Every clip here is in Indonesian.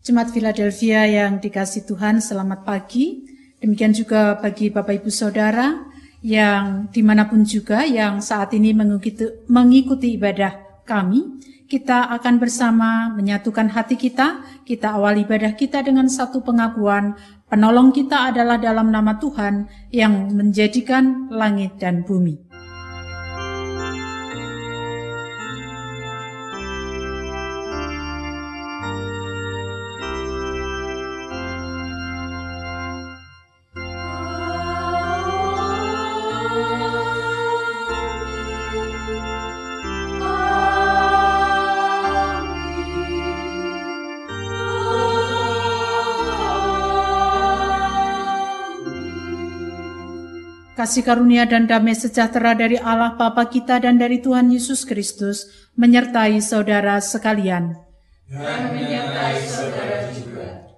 Jemaat Philadelphia yang dikasih Tuhan, selamat pagi. Demikian juga bagi Bapak Ibu Saudara yang di mana pun juga yang saat ini mengikuti, mengikuti ibadah kami. Kita akan bersama menyatukan hati kita. Kita awal ibadah kita dengan satu pengakuan. Penolong kita adalah dalam nama Tuhan yang menjadikan langit dan bumi. Kasih karunia dan damai sejahtera dari Allah Bapa kita dan dari Tuhan Yesus Kristus menyertai saudara sekalian. Dan menyertai saudara juga.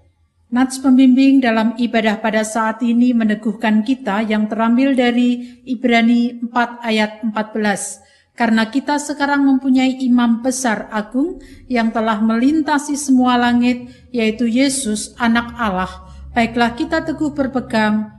Nats pembimbing dalam ibadah pada saat ini meneguhkan kita yang terambil dari Ibrani 4 ayat 14. Karena kita sekarang mempunyai imam besar agung yang telah melintasi semua langit, yaitu Yesus anak Allah. Baiklah kita teguh berpegang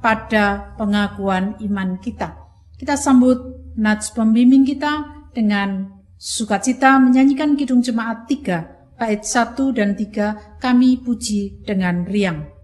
pada pengakuan iman kita. Kita sambut nats pembimbing kita dengan sukacita menyanyikan Kidung Jemaat 3, bait 1 dan 3, kami puji dengan riang.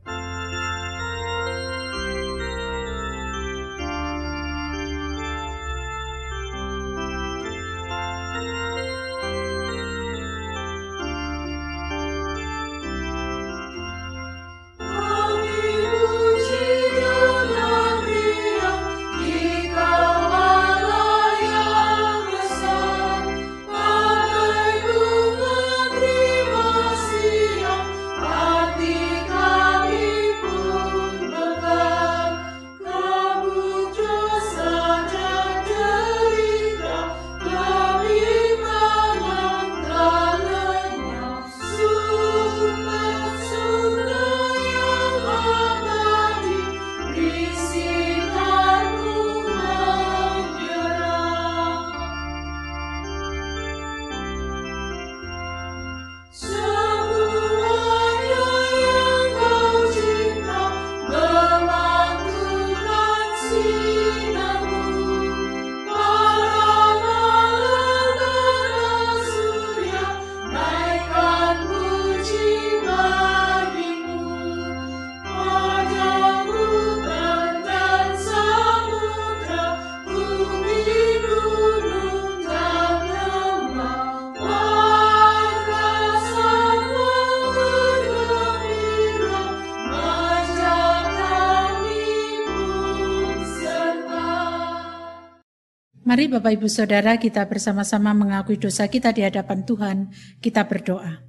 Mari Bapak Ibu Saudara kita bersama-sama mengakui dosa kita di hadapan Tuhan, kita berdoa.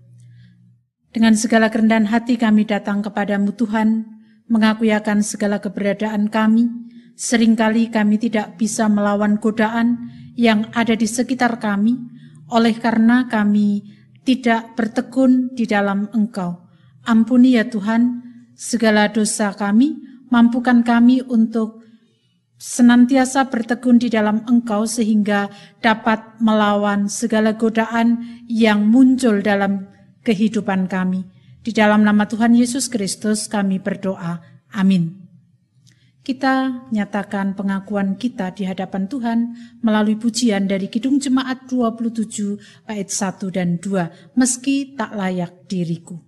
Dengan segala kerendahan hati kami datang kepadamu Tuhan, mengakui akan segala keberadaan kami, sering kali kami tidak bisa melawan godaan yang ada di sekitar kami, oleh karena kami tidak bertekun di dalam Engkau. Ampuni ya Tuhan segala dosa kami, mampukan kami untuk senantiasa bertekun di dalam Engkau sehingga dapat melawan segala godaan yang muncul dalam kehidupan kami. Di dalam nama Tuhan Yesus Kristus kami berdoa. Amin. Kita nyatakan pengakuan kita di hadapan Tuhan melalui pujian dari Kidung Jemaat 27 bait 1 dan 2, meski tak layak diriku.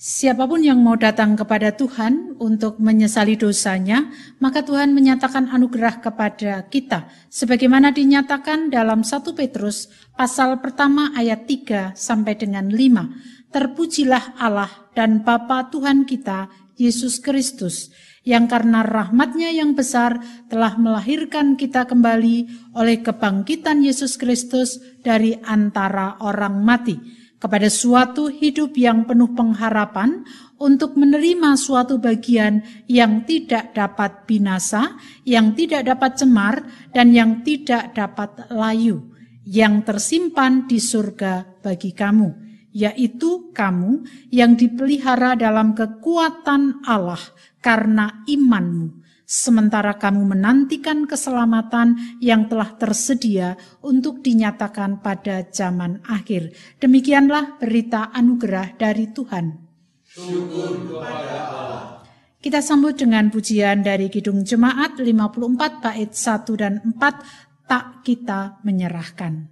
Siapa pun yang mau datang kepada Tuhan untuk menyesali dosanya, maka Tuhan menyatakan anugerah kepada kita. Sebagaimana dinyatakan dalam 1 Petrus pasal pertama ayat 3 sampai dengan 5. Terpujilah Allah dan Bapa Tuhan kita, Yesus Kristus, yang karena rahmatnya yang besar telah melahirkan kita kembali oleh kebangkitan Yesus Kristus dari antara orang mati kepada suatu hidup yang penuh pengharapan untuk menerima suatu bagian yang tidak dapat binasa, yang tidak dapat cemar, dan yang tidak dapat layu, yang tersimpan di surga bagi kamu, yaitu kamu yang dipelihara dalam kekuatan Allah karena imanmu sementara kamu menantikan keselamatan yang telah tersedia untuk dinyatakan pada zaman akhir. Demikianlah berita anugerah dari Tuhan. Kita sambut dengan pujian dari Kidung Jemaat 54 bait 1 dan 4 tak kita menyerahkan.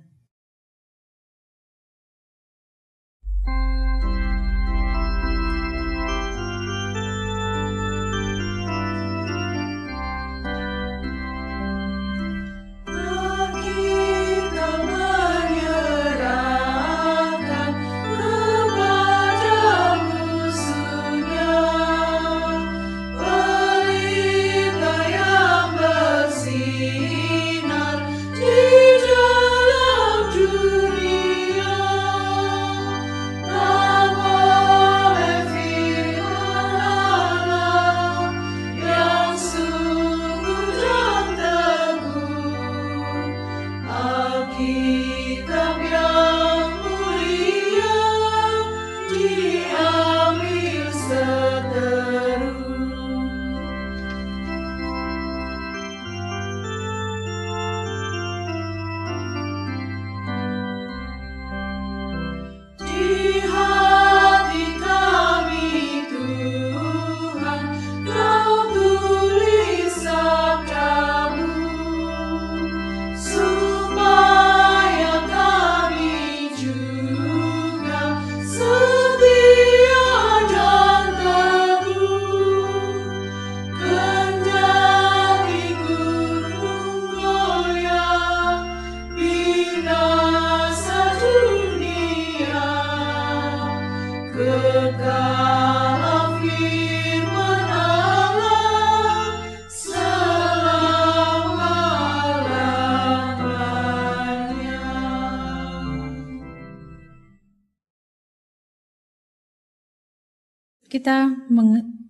Kita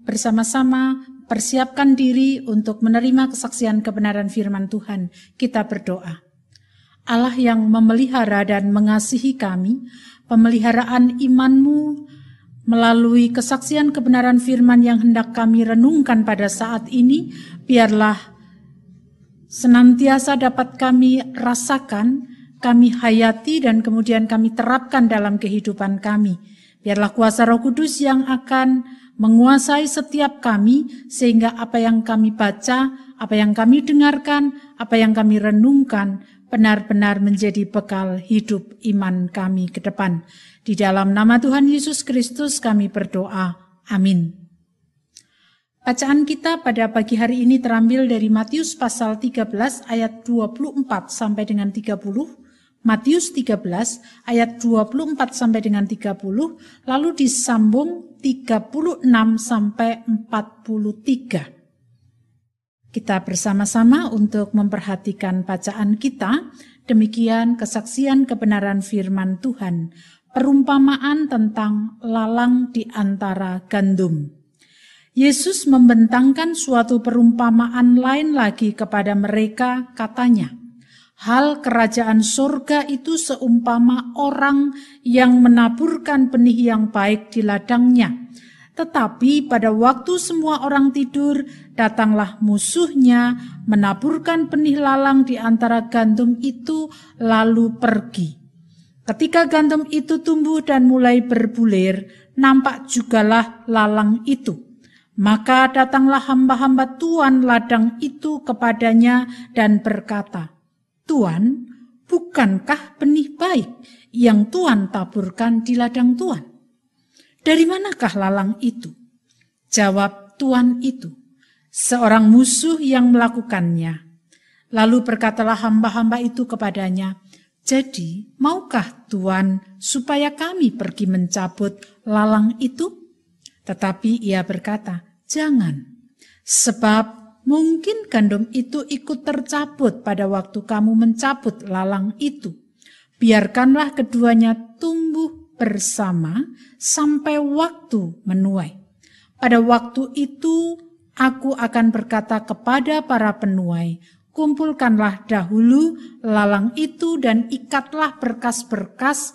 bersama-sama persiapkan diri untuk menerima kesaksian kebenaran firman Tuhan. Kita berdoa. Allah yang memelihara dan mengasihi kami, pemeliharaan imanmu melalui kesaksian kebenaran firman yang hendak kami renungkan pada saat ini, biarlah senantiasa dapat kami rasakan, kami hayati dan kemudian kami terapkan dalam kehidupan kami Biarlah kuasa Roh Kudus yang akan menguasai setiap kami, sehingga apa yang kami baca, apa yang kami dengarkan, apa yang kami renungkan, benar-benar menjadi bekal hidup iman kami ke depan. Di dalam nama Tuhan Yesus Kristus kami berdoa. Amin. Bacaan kita pada pagi hari ini terambil dari Matius pasal 13 ayat 24 sampai dengan 30 Matius 13 ayat 24 sampai dengan 30, lalu disambung 36 sampai 43. Kita bersama-sama untuk memperhatikan bacaan kita, demikian kesaksian kebenaran firman Tuhan, perumpamaan tentang lalang di antara gandum. Yesus membentangkan suatu perumpamaan lain lagi kepada mereka, katanya, Hal kerajaan surga itu seumpama orang yang menaburkan benih yang baik di ladangnya. Tetapi pada waktu semua orang tidur, datanglah musuhnya menaburkan benih lalang di antara gandum itu lalu pergi. Ketika gandum itu tumbuh dan mulai berbulir, nampak jugalah lalang itu. Maka datanglah hamba-hamba Tuan ladang itu kepadanya dan berkata, Tuan, bukankah benih baik yang Tuan taburkan di ladang Tuan? Dari manakah lalang itu? Jawab Tuan itu, seorang musuh yang melakukannya. Lalu berkatalah hamba-hamba itu kepadanya, jadi, maukah Tuhan supaya kami pergi mencabut lalang itu? Tetapi ia berkata, jangan. Sebab mungkin gandum itu ikut tercabut pada waktu kamu mencabut lalang itu. Biarkanlah keduanya tumbuh bersama sampai waktu menuai. Pada waktu itu aku akan berkata kepada para penuai, kumpulkanlah dahulu lalang itu dan ikatlah berkas-berkas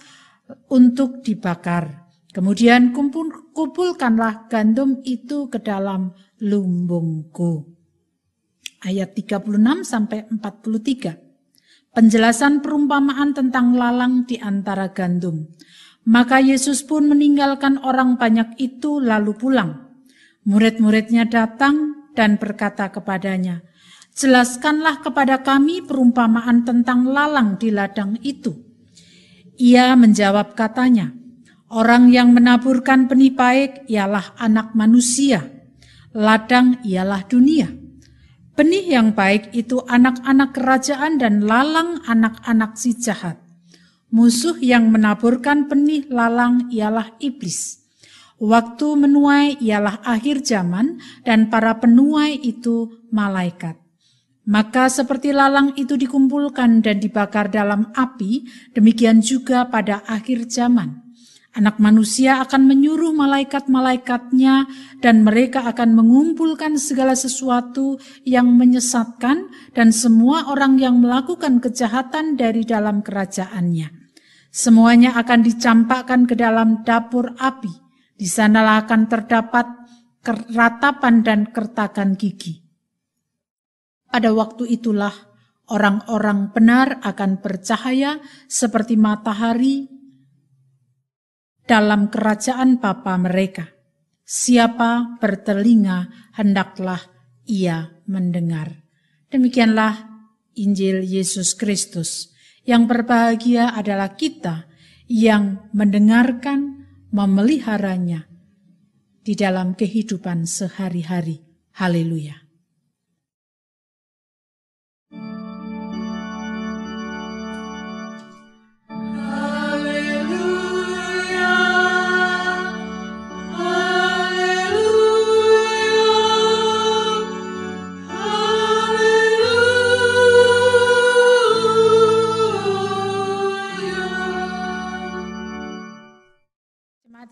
untuk dibakar. Kemudian kumpul, kumpulkanlah gandum itu ke dalam lumbungku. Ayat 36 sampai 43. Penjelasan perumpamaan tentang lalang di antara gandum. Maka Yesus pun meninggalkan orang banyak itu lalu pulang. Murid-muridnya datang dan berkata kepadanya, Jelaskanlah kepada kami perumpamaan tentang lalang di ladang itu. Ia menjawab katanya, orang yang menaburkan benih baik ialah anak manusia, ladang ialah dunia. Benih yang baik itu anak-anak kerajaan dan lalang anak-anak si jahat. Musuh yang menaburkan benih lalang ialah iblis. Waktu menuai ialah akhir zaman dan para penuai itu malaikat. Maka seperti lalang itu dikumpulkan dan dibakar dalam api, demikian juga pada akhir zaman. Anak manusia akan menyuruh malaikat-malaikatnya dan mereka akan mengumpulkan segala sesuatu yang menyesatkan dan semua orang yang melakukan kejahatan dari dalam kerajaannya. Semuanya akan dicampakkan ke dalam dapur api. Di sanalah akan terdapat ratapan dan kertakan gigi. Pada waktu itulah orang-orang benar akan bercahaya seperti matahari dalam kerajaan Bapa mereka. Siapa bertelinga hendaklah ia mendengar. Demikianlah Injil Yesus Kristus. Yang berbahagia adalah kita yang mendengarkan, memeliharanya di dalam kehidupan sehari-hari. Haleluya.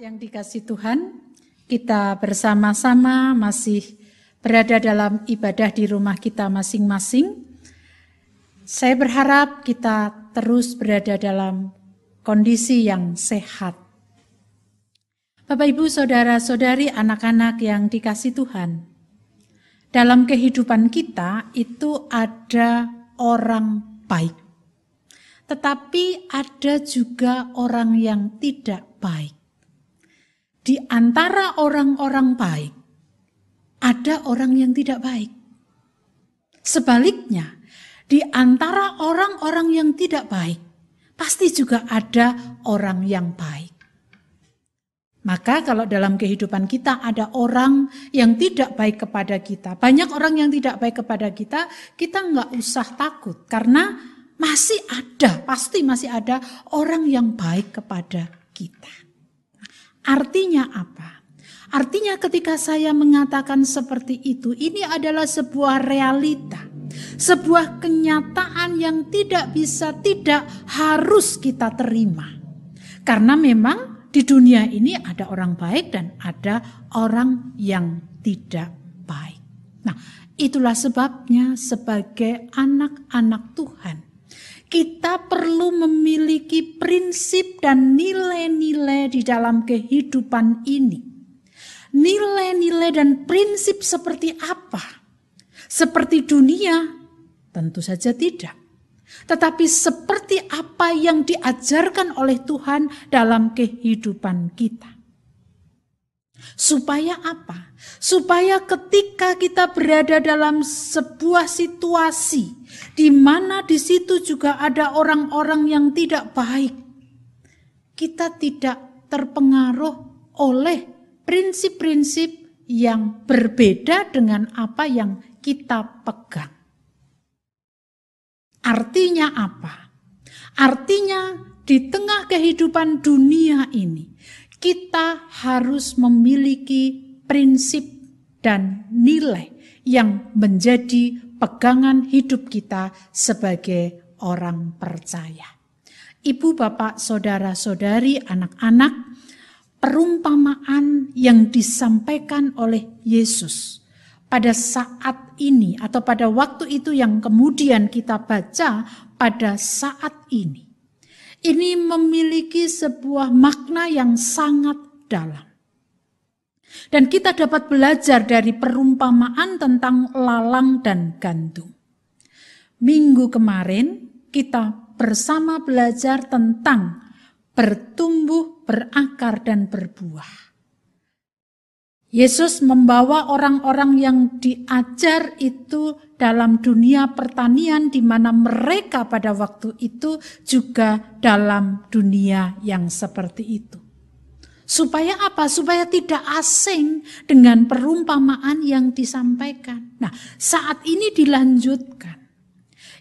Yang dikasih Tuhan, kita bersama-sama masih berada dalam ibadah di rumah kita masing-masing. Saya berharap kita terus berada dalam kondisi yang sehat. Bapak, ibu, saudara-saudari, anak-anak yang dikasih Tuhan, dalam kehidupan kita itu ada orang baik, tetapi ada juga orang yang tidak baik di antara orang-orang baik ada orang yang tidak baik. Sebaliknya, di antara orang-orang yang tidak baik pasti juga ada orang yang baik. Maka kalau dalam kehidupan kita ada orang yang tidak baik kepada kita, banyak orang yang tidak baik kepada kita, kita nggak usah takut karena masih ada, pasti masih ada orang yang baik kepada kita. Artinya apa? Artinya ketika saya mengatakan seperti itu, ini adalah sebuah realita. Sebuah kenyataan yang tidak bisa, tidak harus kita terima. Karena memang di dunia ini ada orang baik dan ada orang yang tidak baik. Nah, itulah sebabnya sebagai anak-anak Tuhan, kita perlu memiliki prinsip dan nilai-nilai di dalam kehidupan ini. Nilai-nilai dan prinsip seperti apa? Seperti dunia? Tentu saja tidak. Tetapi seperti apa yang diajarkan oleh Tuhan dalam kehidupan kita. Supaya apa? Supaya ketika kita berada dalam sebuah situasi di mana di situ juga ada orang-orang yang tidak baik, kita tidak terpengaruh oleh prinsip-prinsip yang berbeda dengan apa yang kita pegang. Artinya apa? Artinya di tengah kehidupan dunia ini, kita harus memiliki prinsip dan nilai yang menjadi pegangan hidup kita sebagai orang percaya. Ibu, bapak, saudara, saudari, anak-anak, perumpamaan yang disampaikan oleh Yesus pada saat ini atau pada waktu itu yang kemudian kita baca pada saat ini. Ini memiliki sebuah makna yang sangat dalam. Dan kita dapat belajar dari perumpamaan tentang lalang dan gandum. Minggu kemarin kita bersama belajar tentang bertumbuh, berakar, dan berbuah. Yesus membawa orang-orang yang diajar itu dalam dunia pertanian di mana mereka pada waktu itu juga dalam dunia yang seperti itu. Supaya apa? Supaya tidak asing dengan perumpamaan yang disampaikan. Nah, saat ini dilanjutkan.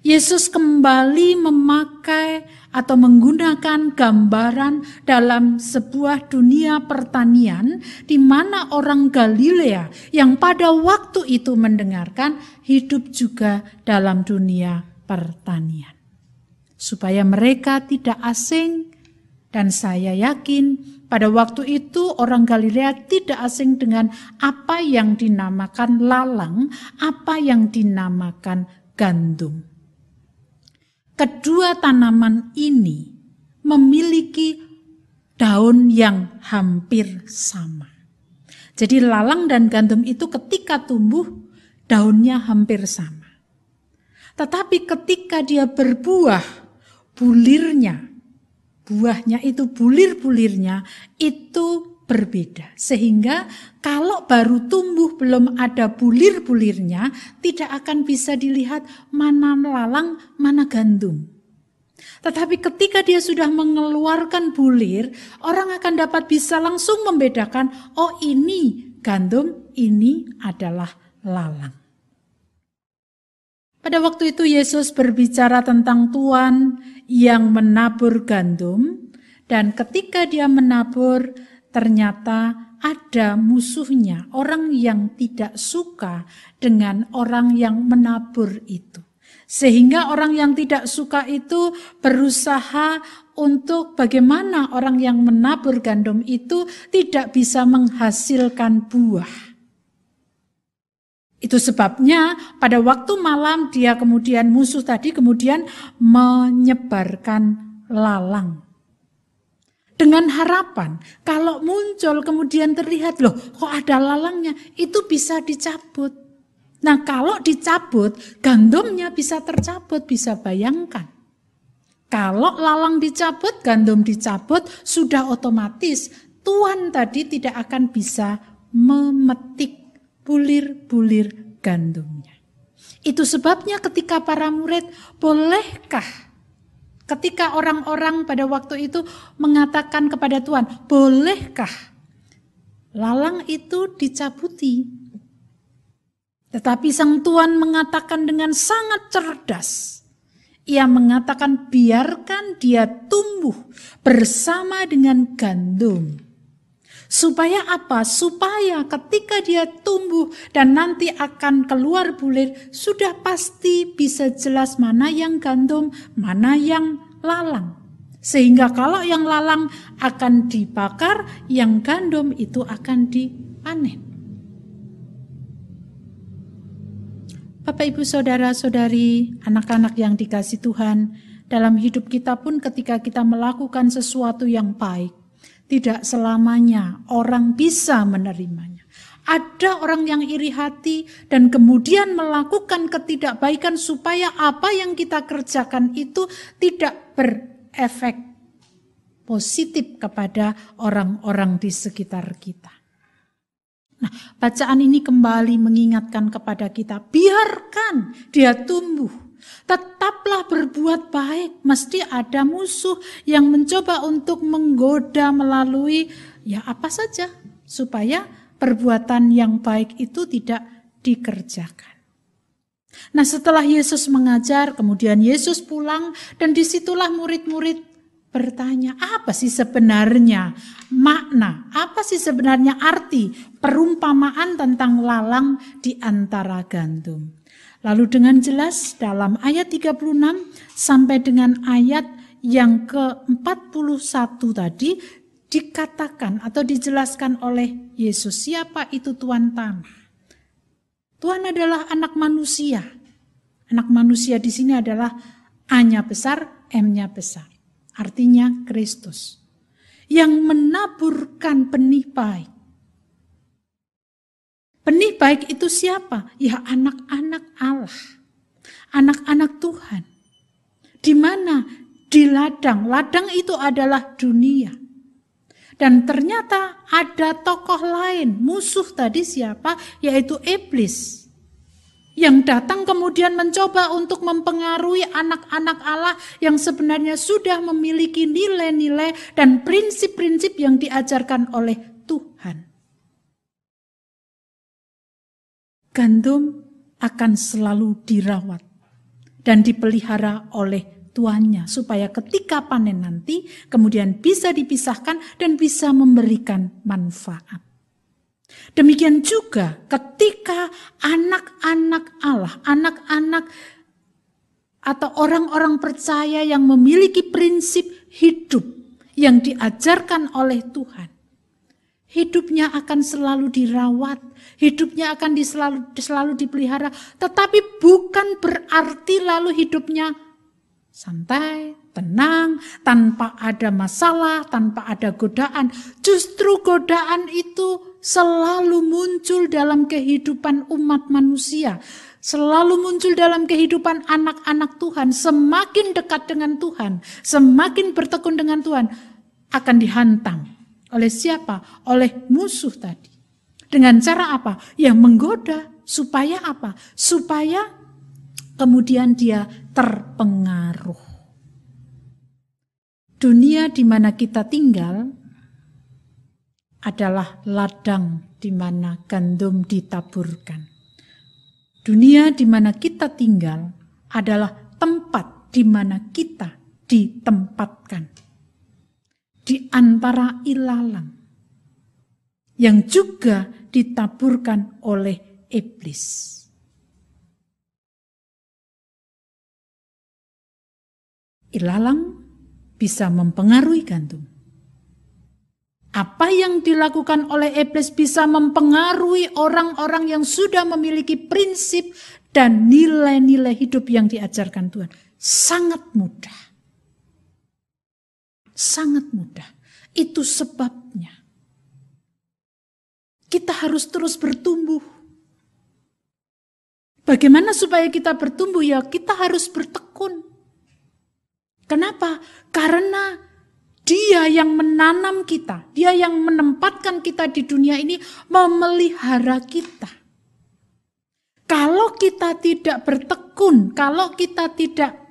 Yesus kembali memakai atau menggunakan gambaran dalam sebuah dunia pertanian di mana orang Galilea yang pada waktu itu mendengarkan hidup juga dalam dunia pertanian. Supaya mereka tidak asing dan saya yakin pada waktu itu orang Galilea tidak asing dengan apa yang dinamakan lalang, apa yang dinamakan gandum kedua tanaman ini memiliki daun yang hampir sama. Jadi lalang dan gandum itu ketika tumbuh daunnya hampir sama. Tetapi ketika dia berbuah, bulirnya, buahnya itu bulir-bulirnya itu berbeda. Sehingga kalau baru tumbuh belum ada bulir-bulirnya, tidak akan bisa dilihat mana lalang, mana gandum. Tetapi ketika dia sudah mengeluarkan bulir, orang akan dapat bisa langsung membedakan, oh ini gandum, ini adalah lalang. Pada waktu itu Yesus berbicara tentang Tuhan yang menabur gandum dan ketika dia menabur ternyata ada musuhnya, orang yang tidak suka dengan orang yang menabur itu. Sehingga orang yang tidak suka itu berusaha untuk bagaimana orang yang menabur gandum itu tidak bisa menghasilkan buah. Itu sebabnya pada waktu malam dia kemudian musuh tadi kemudian menyebarkan lalang dengan harapan kalau muncul kemudian terlihat loh kok ada lalangnya itu bisa dicabut. Nah kalau dicabut gandumnya bisa tercabut bisa bayangkan. Kalau lalang dicabut, gandum dicabut, sudah otomatis Tuhan tadi tidak akan bisa memetik bulir-bulir gandumnya. Itu sebabnya ketika para murid, bolehkah Ketika orang-orang pada waktu itu mengatakan kepada Tuhan, "Bolehkah lalang itu dicabuti?" Tetapi sang Tuhan mengatakan dengan sangat cerdas. Ia mengatakan, "Biarkan dia tumbuh bersama dengan gandum." Supaya apa? Supaya ketika dia tumbuh dan nanti akan keluar bulir, sudah pasti bisa jelas mana yang gandum, mana yang lalang. Sehingga kalau yang lalang akan dibakar, yang gandum itu akan dipanen. Bapak, ibu, saudara, saudari, anak-anak yang dikasih Tuhan, dalam hidup kita pun, ketika kita melakukan sesuatu yang baik, tidak selamanya orang bisa menerimanya. Ada orang yang iri hati dan kemudian melakukan ketidakbaikan supaya apa yang kita kerjakan itu tidak berefek positif kepada orang-orang di sekitar kita. Nah, bacaan ini kembali mengingatkan kepada kita, biarkan dia tumbuh Tetaplah berbuat baik. Mesti ada musuh yang mencoba untuk menggoda melalui ya apa saja supaya perbuatan yang baik itu tidak dikerjakan. Nah setelah Yesus mengajar, kemudian Yesus pulang dan di situlah murid-murid bertanya, apa sih sebenarnya makna, apa sih sebenarnya arti perumpamaan tentang lalang di antara gandum. Lalu dengan jelas dalam ayat 36 sampai dengan ayat yang ke-41 tadi dikatakan atau dijelaskan oleh Yesus siapa itu Tuhan tanah. Tuhan adalah anak manusia. Anak manusia di sini adalah A-nya besar, M-nya besar artinya Kristus, yang menaburkan benih baik. Benih baik itu siapa? Ya anak-anak Allah, anak-anak Tuhan. Di mana? Di ladang. Ladang itu adalah dunia. Dan ternyata ada tokoh lain, musuh tadi siapa? Yaitu iblis yang datang kemudian mencoba untuk mempengaruhi anak-anak Allah yang sebenarnya sudah memiliki nilai-nilai dan prinsip-prinsip yang diajarkan oleh Tuhan. Gandum akan selalu dirawat dan dipelihara oleh tuannya supaya ketika panen nanti kemudian bisa dipisahkan dan bisa memberikan manfaat. Demikian juga ketika anak-anak Allah, anak-anak atau orang-orang percaya yang memiliki prinsip hidup yang diajarkan oleh Tuhan. Hidupnya akan selalu dirawat, hidupnya akan selalu, selalu dipelihara, tetapi bukan berarti lalu hidupnya santai, tenang, tanpa ada masalah, tanpa ada godaan. Justru godaan itu selalu muncul dalam kehidupan umat manusia, selalu muncul dalam kehidupan anak-anak Tuhan. Semakin dekat dengan Tuhan, semakin bertekun dengan Tuhan, akan dihantam oleh siapa? Oleh musuh tadi. Dengan cara apa? Ya menggoda. Supaya apa? Supaya kemudian dia terpengaruh. Dunia di mana kita tinggal adalah ladang di mana gandum ditaburkan. Dunia di mana kita tinggal adalah tempat di mana kita ditempatkan. Di antara ilalang yang juga ditaburkan oleh iblis. Ilalang bisa mempengaruhi gandum apa yang dilakukan oleh iblis bisa mempengaruhi orang-orang yang sudah memiliki prinsip dan nilai-nilai hidup yang diajarkan Tuhan. Sangat mudah. Sangat mudah. Itu sebabnya. Kita harus terus bertumbuh. Bagaimana supaya kita bertumbuh? Ya kita harus bertekun. Kenapa? Karena dia yang menanam kita, dia yang menempatkan kita di dunia ini, memelihara kita. Kalau kita tidak bertekun, kalau kita tidak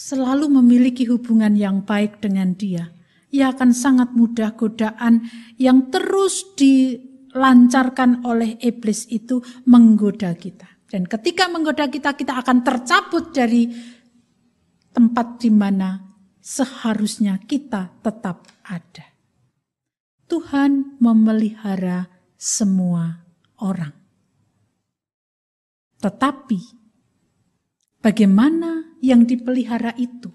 selalu memiliki hubungan yang baik dengan dia, ia akan sangat mudah godaan yang terus dilancarkan oleh iblis itu menggoda kita. Dan ketika menggoda kita, kita akan tercabut dari tempat di mana seharusnya kita tetap ada. Tuhan memelihara semua orang. Tetapi bagaimana yang dipelihara itu?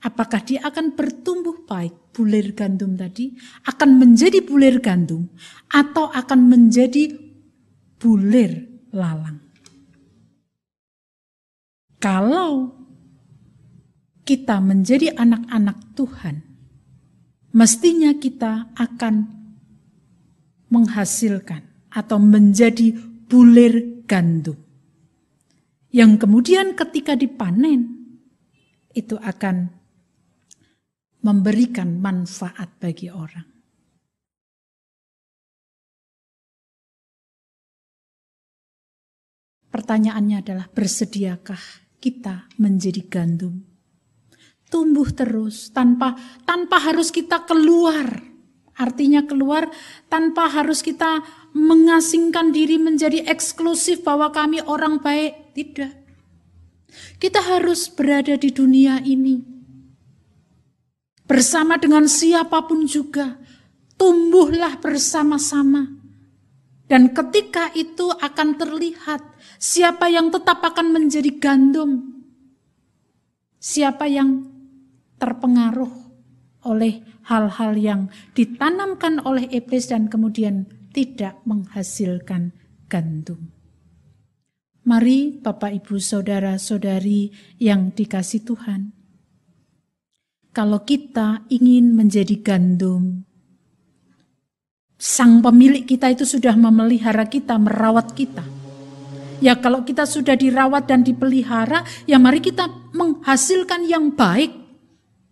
Apakah dia akan bertumbuh baik, bulir gandum tadi, akan menjadi bulir gandum, atau akan menjadi bulir lalang? Kalau kita menjadi anak-anak Tuhan, mestinya kita akan menghasilkan atau menjadi bulir gandum. Yang kemudian ketika dipanen, itu akan memberikan manfaat bagi orang. pertanyaannya adalah bersediakah kita menjadi gandum? Tumbuh terus tanpa tanpa harus kita keluar. Artinya keluar tanpa harus kita mengasingkan diri menjadi eksklusif bahwa kami orang baik. Tidak. Kita harus berada di dunia ini. Bersama dengan siapa pun juga. Tumbuhlah bersama-sama dan ketika itu akan terlihat siapa yang tetap akan menjadi gandum. Siapa yang terpengaruh oleh hal-hal yang ditanamkan oleh iblis dan kemudian tidak menghasilkan gandum. Mari Bapak Ibu Saudara-saudari yang dikasih Tuhan. Kalau kita ingin menjadi gandum, sang pemilik kita itu sudah memelihara kita, merawat kita. Ya kalau kita sudah dirawat dan dipelihara, ya mari kita menghasilkan yang baik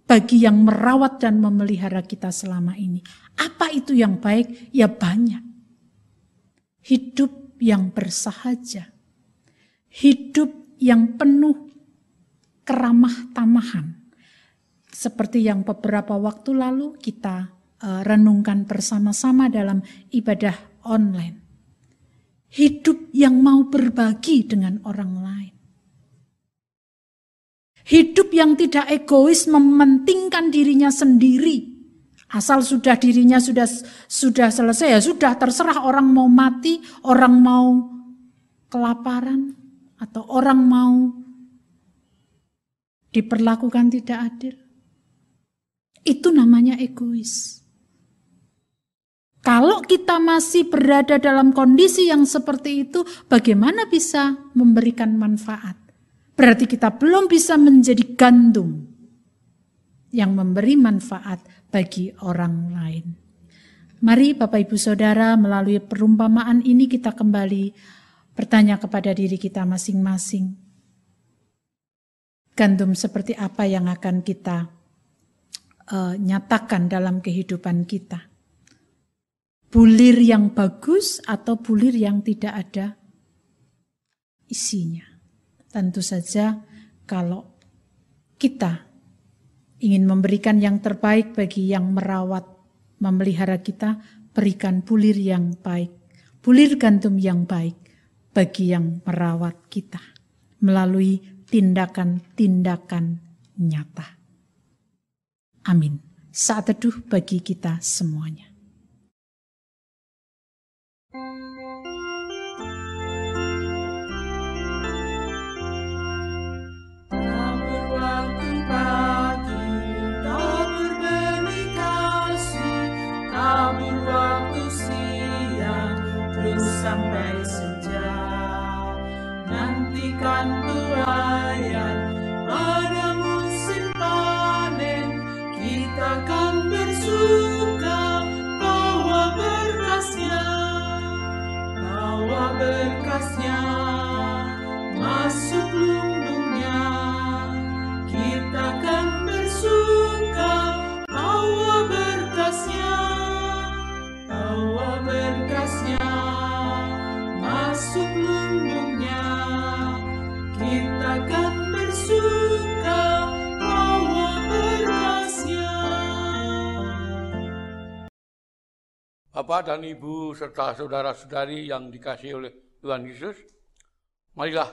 bagi yang merawat dan memelihara kita selama ini. Apa itu yang baik? Ya banyak. Hidup yang bersahaja. Hidup yang penuh keramah tamahan. Seperti yang beberapa waktu lalu kita uh, renungkan bersama-sama dalam ibadah online. Hidup yang mau berbagi dengan orang lain. Hidup yang tidak egois mementingkan dirinya sendiri. Asal sudah dirinya sudah sudah selesai ya sudah terserah orang mau mati, orang mau kelaparan atau orang mau diperlakukan tidak adil. Itu namanya egois. Kalau kita masih berada dalam kondisi yang seperti itu, bagaimana bisa memberikan manfaat? Berarti kita belum bisa menjadi gandum yang memberi manfaat bagi orang lain. Mari Bapak Ibu Saudara melalui perumpamaan ini kita kembali bertanya kepada diri kita masing-masing. Gandum seperti apa yang akan kita uh, nyatakan dalam kehidupan kita? bulir yang bagus atau bulir yang tidak ada isinya. Tentu saja kalau kita ingin memberikan yang terbaik bagi yang merawat, memelihara kita, berikan bulir yang baik, bulir gantum yang baik bagi yang merawat kita melalui tindakan-tindakan nyata. Amin. Saat teduh bagi kita semuanya. Bapak dan Ibu serta saudara-saudari yang dikasih oleh Tuhan Yesus, marilah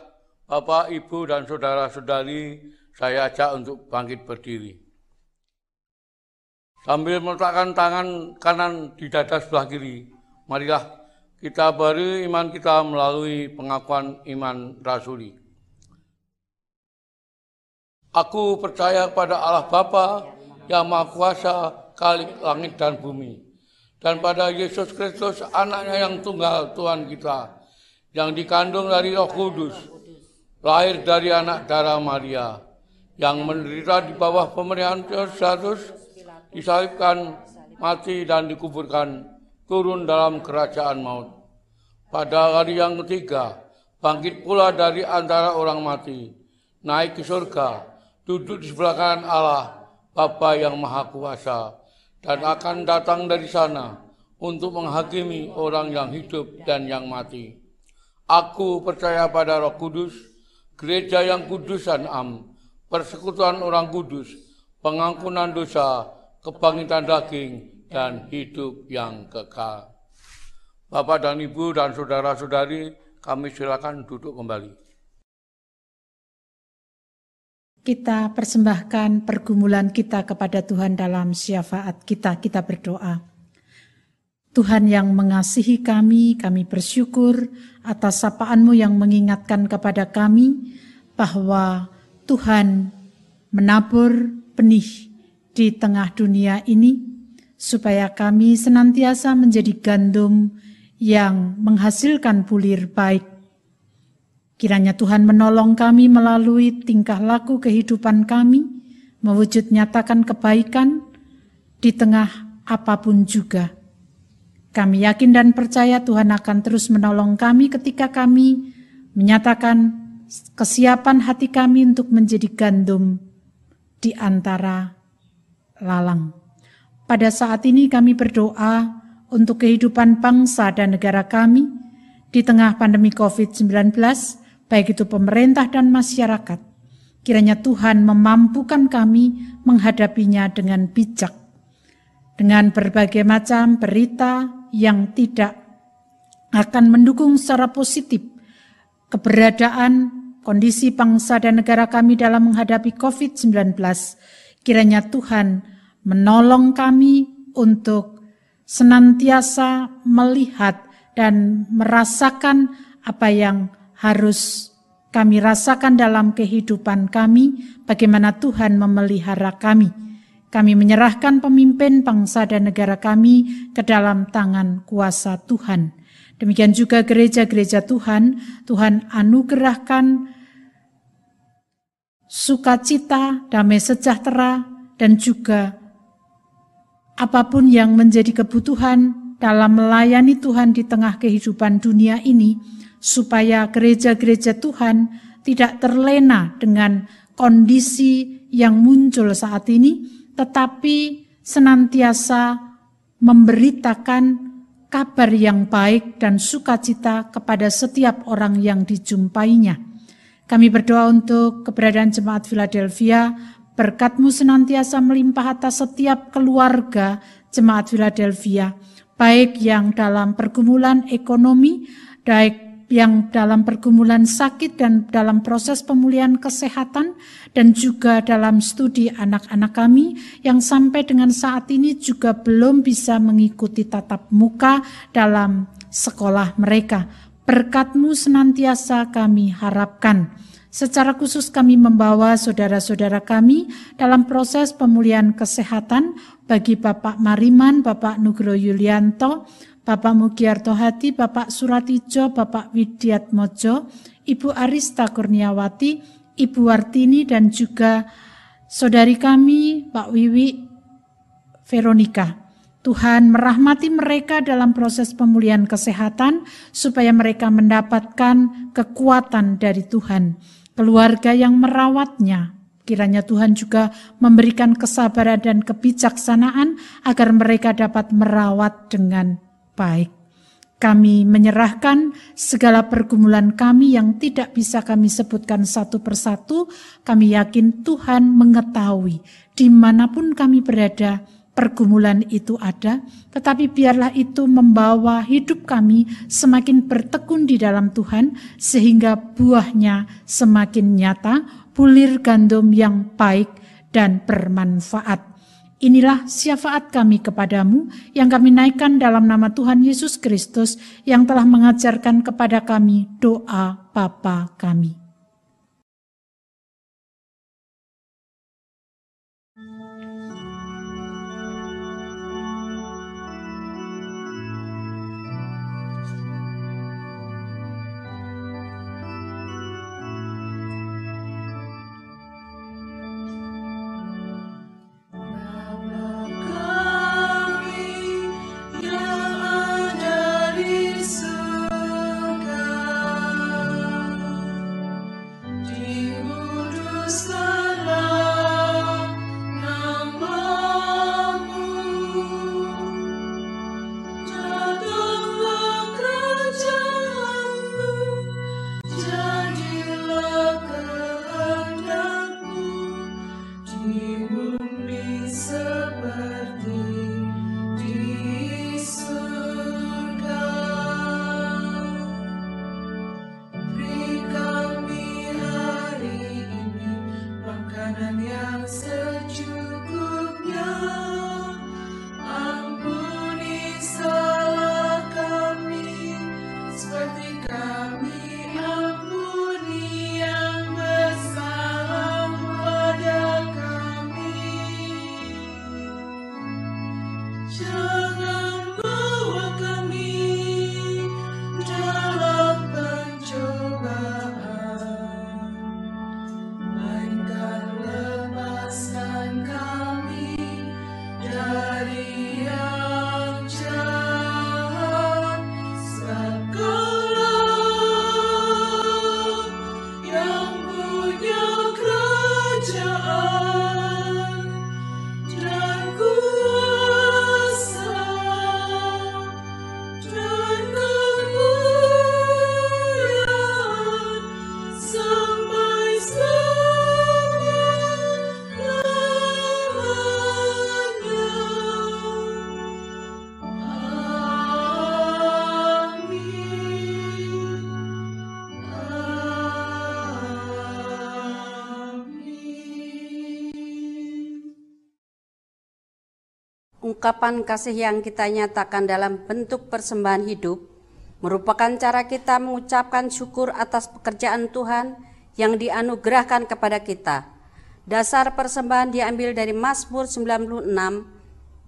Bapak, Ibu, dan saudara-saudari saya ajak untuk bangkit berdiri. Sambil meletakkan tangan kanan di dada sebelah kiri, marilah kita beri iman kita melalui pengakuan iman rasuli. Aku percaya pada Allah Bapa yang Maha Kuasa, kali langit dan bumi dan pada Yesus Kristus anaknya yang tunggal Tuhan kita yang dikandung dari Roh Kudus lahir dari anak darah Maria yang menderita di bawah pemerintahan Pilatus disalibkan mati dan dikuburkan turun dalam kerajaan maut. Pada hari yang ketiga bangkit pula dari antara orang mati naik ke surga duduk di sebelah kanan Allah Bapa yang Maha Kuasa dan akan datang dari sana untuk menghakimi orang yang hidup dan yang mati. Aku percaya pada Roh Kudus, gereja yang kudus dan am, persekutuan orang kudus, pengampunan dosa, kebangkitan daging, dan hidup yang kekal. Bapak dan Ibu dan saudara-saudari, kami silakan duduk kembali. Kita persembahkan pergumulan kita kepada Tuhan dalam syafaat kita. Kita berdoa. Tuhan yang mengasihi kami, kami bersyukur atas sapaanmu yang mengingatkan kepada kami bahwa Tuhan menabur benih di tengah dunia ini supaya kami senantiasa menjadi gandum yang menghasilkan bulir baik. Kiranya Tuhan menolong kami melalui tingkah laku kehidupan kami, mewujud nyatakan kebaikan di tengah apa pun juga kami yakin dan percaya Tuhan akan terus menolong kami ketika kami menyatakan kesiapan hati kami untuk menjadi gandum di antara lalang. Pada saat ini kami berdoa untuk kehidupan bangsa dan negara kami di tengah pandemi COVID-19, baik itu pemerintah dan masyarakat. Kiranya Tuhan memampukan kami menghadapinya dengan bijak. Dengan berbagai macam berita, yang tidak akan mendukung secara positif keberadaan kondisi bangsa dan negara kami dalam menghadapi COVID-19. Kiranya Tuhan menolong kami untuk senantiasa melihat dan merasakan apa yang harus kami rasakan dalam kehidupan kami, bagaimana Tuhan memelihara kami kami menyerahkan pemimpin bangsa dan negara kami ke dalam tangan kuasa Tuhan. Demikian juga gereja-gereja Tuhan, Tuhan anugerahkan sukacita, damai sejahtera, dan juga apa pun yang menjadi kebutuhan dalam melayani Tuhan di tengah kehidupan dunia ini, supaya gereja-gereja Tuhan tidak terlena dengan kondisi yang muncul saat ini, tetapi senantiasa memberitakan kabar yang baik dan sukacita kepada setiap orang yang dijumpainya. Kami berdoa untuk keberadaan jemaat Philadelphia, berkatmu senantiasa melimpah atas setiap keluarga jemaat Philadelphia, baik yang dalam pergumulan ekonomi, baik yang dalam pergumulan sakit dan dalam proses pemulihan kesehatan dan juga dalam studi anak-anak kami yang sampai dengan saat ini juga belum bisa mengikuti tatap muka dalam sekolah mereka. Berkatmu senantiasa kami harapkan. Secara khusus kami membawa saudara-saudara kami dalam proses pemulihan kesehatan bagi Bapak Mariman, Bapak Nugro Yulianto, Bapak Mugiarto Hati, Bapak Suratijo, Bapak Widiat Mojo, Ibu Arista Kurniawati, Ibu Wartini, dan juga saudari kami, Pak Wiwi Veronica. Tuhan merahmati mereka dalam proses pemulihan kesehatan supaya mereka mendapatkan kekuatan dari Tuhan. Keluarga yang merawatnya, kiranya Tuhan juga memberikan kesabaran dan kebijaksanaan agar mereka dapat merawat dengan baik. Kami menyerahkan segala pergumulan kami yang tidak bisa kami sebutkan satu persatu. Kami yakin Tuhan mengetahui di mana pun kami berada, pergumulan itu ada, tetapi biarlah itu membawa hidup kami semakin bertekun di dalam Tuhan, sehingga buahnya semakin nyata, bulir gandum yang baik dan bermanfaat. Inilah syafaat kami kepadamu yang kami naikkan dalam nama Tuhan Yesus Kristus yang telah mengajarkan kepada kami doa Bapa kami. Ungkapan kasih yang kita nyatakan dalam bentuk persembahan hidup merupakan cara kita mengucapkan syukur atas pekerjaan Tuhan yang dianugerahkan kepada kita. Dasar persembahan diambil dari Mazmur 96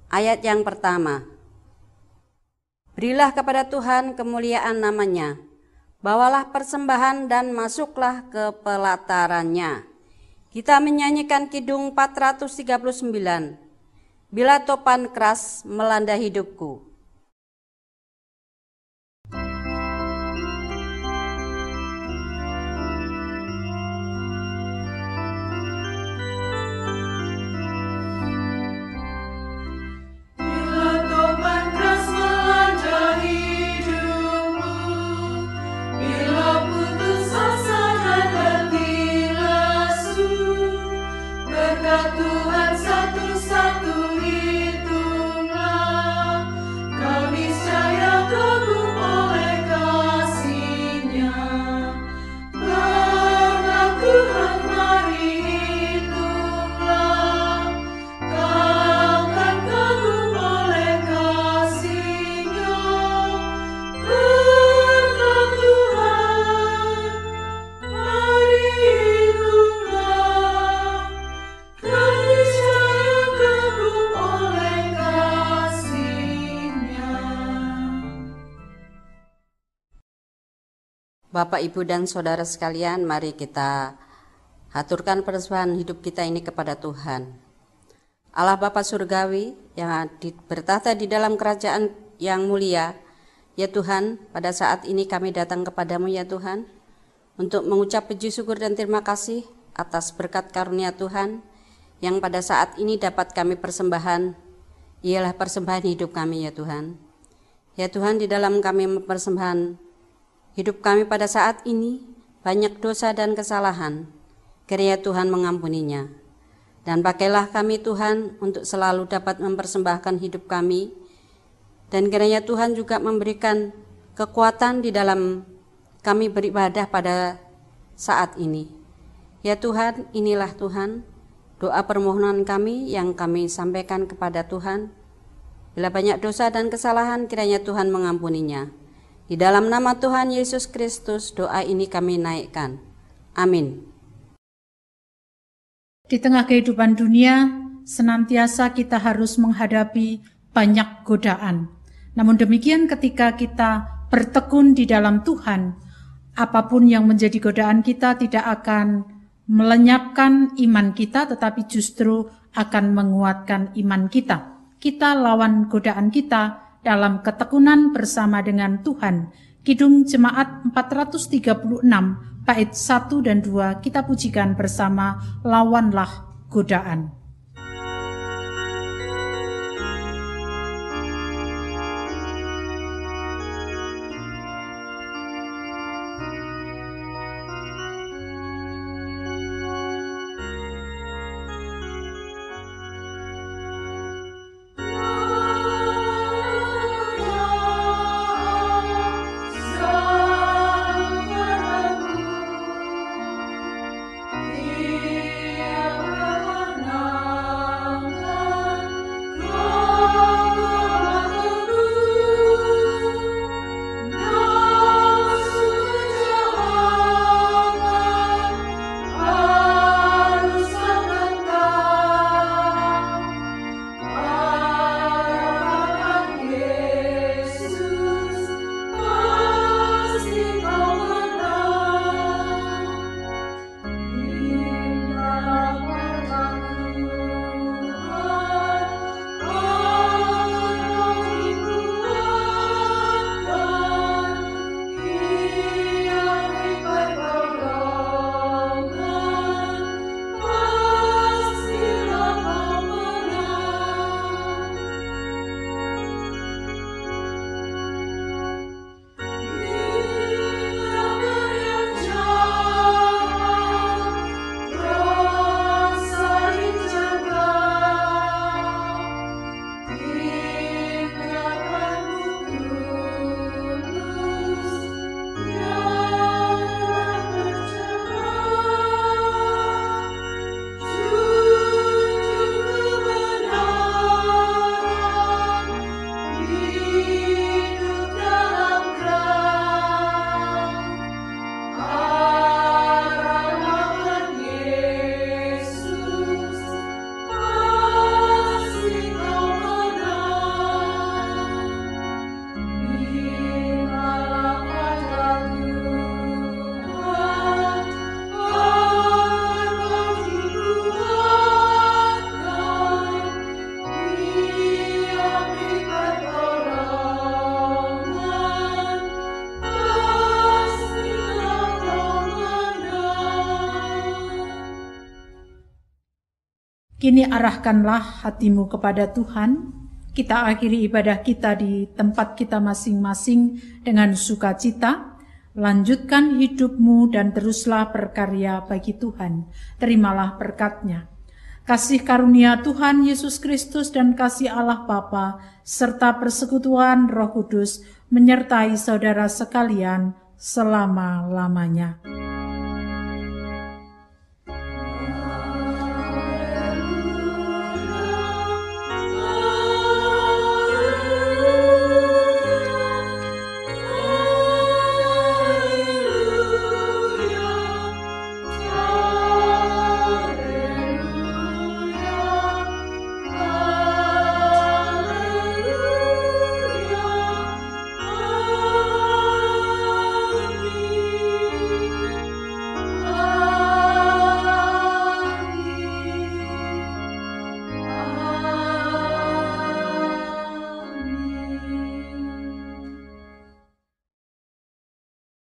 ayat yang pertama. Berilah kepada Tuhan kemuliaan namanya. Bawalah persembahan dan masuklah ke pelatarannya. Kita menyanyikan Kidung 439 bila topan keras melanda hidupku. Bapak, Ibu, dan Saudara sekalian, mari kita haturkan persembahan hidup kita ini kepada Tuhan. Allah Bapa Surgawi yang bertata di dalam kerajaan yang mulia, ya Tuhan, pada saat ini kami datang kepadamu ya Tuhan, untuk mengucap puji syukur dan terima kasih atas berkat karunia Tuhan yang pada saat ini dapat kami persembahan, ialah persembahan hidup kami ya Tuhan. Ya Tuhan, di dalam kami mempersembahkan Hidup kami pada saat ini banyak dosa dan kesalahan. Kiranya Tuhan mengampuninya. Dan pakailah kami Tuhan untuk selalu dapat mempersembahkan hidup kami. Dan kiranya Tuhan juga memberikan kekuatan di dalam kami beribadah pada saat ini. Ya Tuhan, inilah Tuhan, doa permohonan kami yang kami sampaikan kepada Tuhan. Bila banyak dosa dan kesalahan, kiranya Tuhan mengampuninya. Di dalam nama Tuhan Yesus Kristus, doa ini kami naikkan. Amin. Di tengah kehidupan dunia, senantiasa kita harus menghadapi banyak godaan. Namun demikian ketika kita bertekun di dalam Tuhan, apa pun yang menjadi godaan kita tidak akan melenyapkan iman kita, tetapi justru akan menguatkan iman kita. Kita lawan godaan kita dalam ketekunan bersama dengan Tuhan. Kidung Jemaat 436 bait 1 dan 2 kita pujikan bersama lawanlah godaan. Kini arahkanlah hatimu kepada Tuhan. Kita akhiri ibadah kita di tempat kita masing-masing dengan sukacita. Lanjutkan hidupmu dan teruslah berkarya bagi Tuhan. Terimalah berkatnya. Kasih karunia Tuhan Yesus Kristus dan kasih Allah Bapa serta persekutuan Roh Kudus menyertai saudara sekalian selama-lamanya.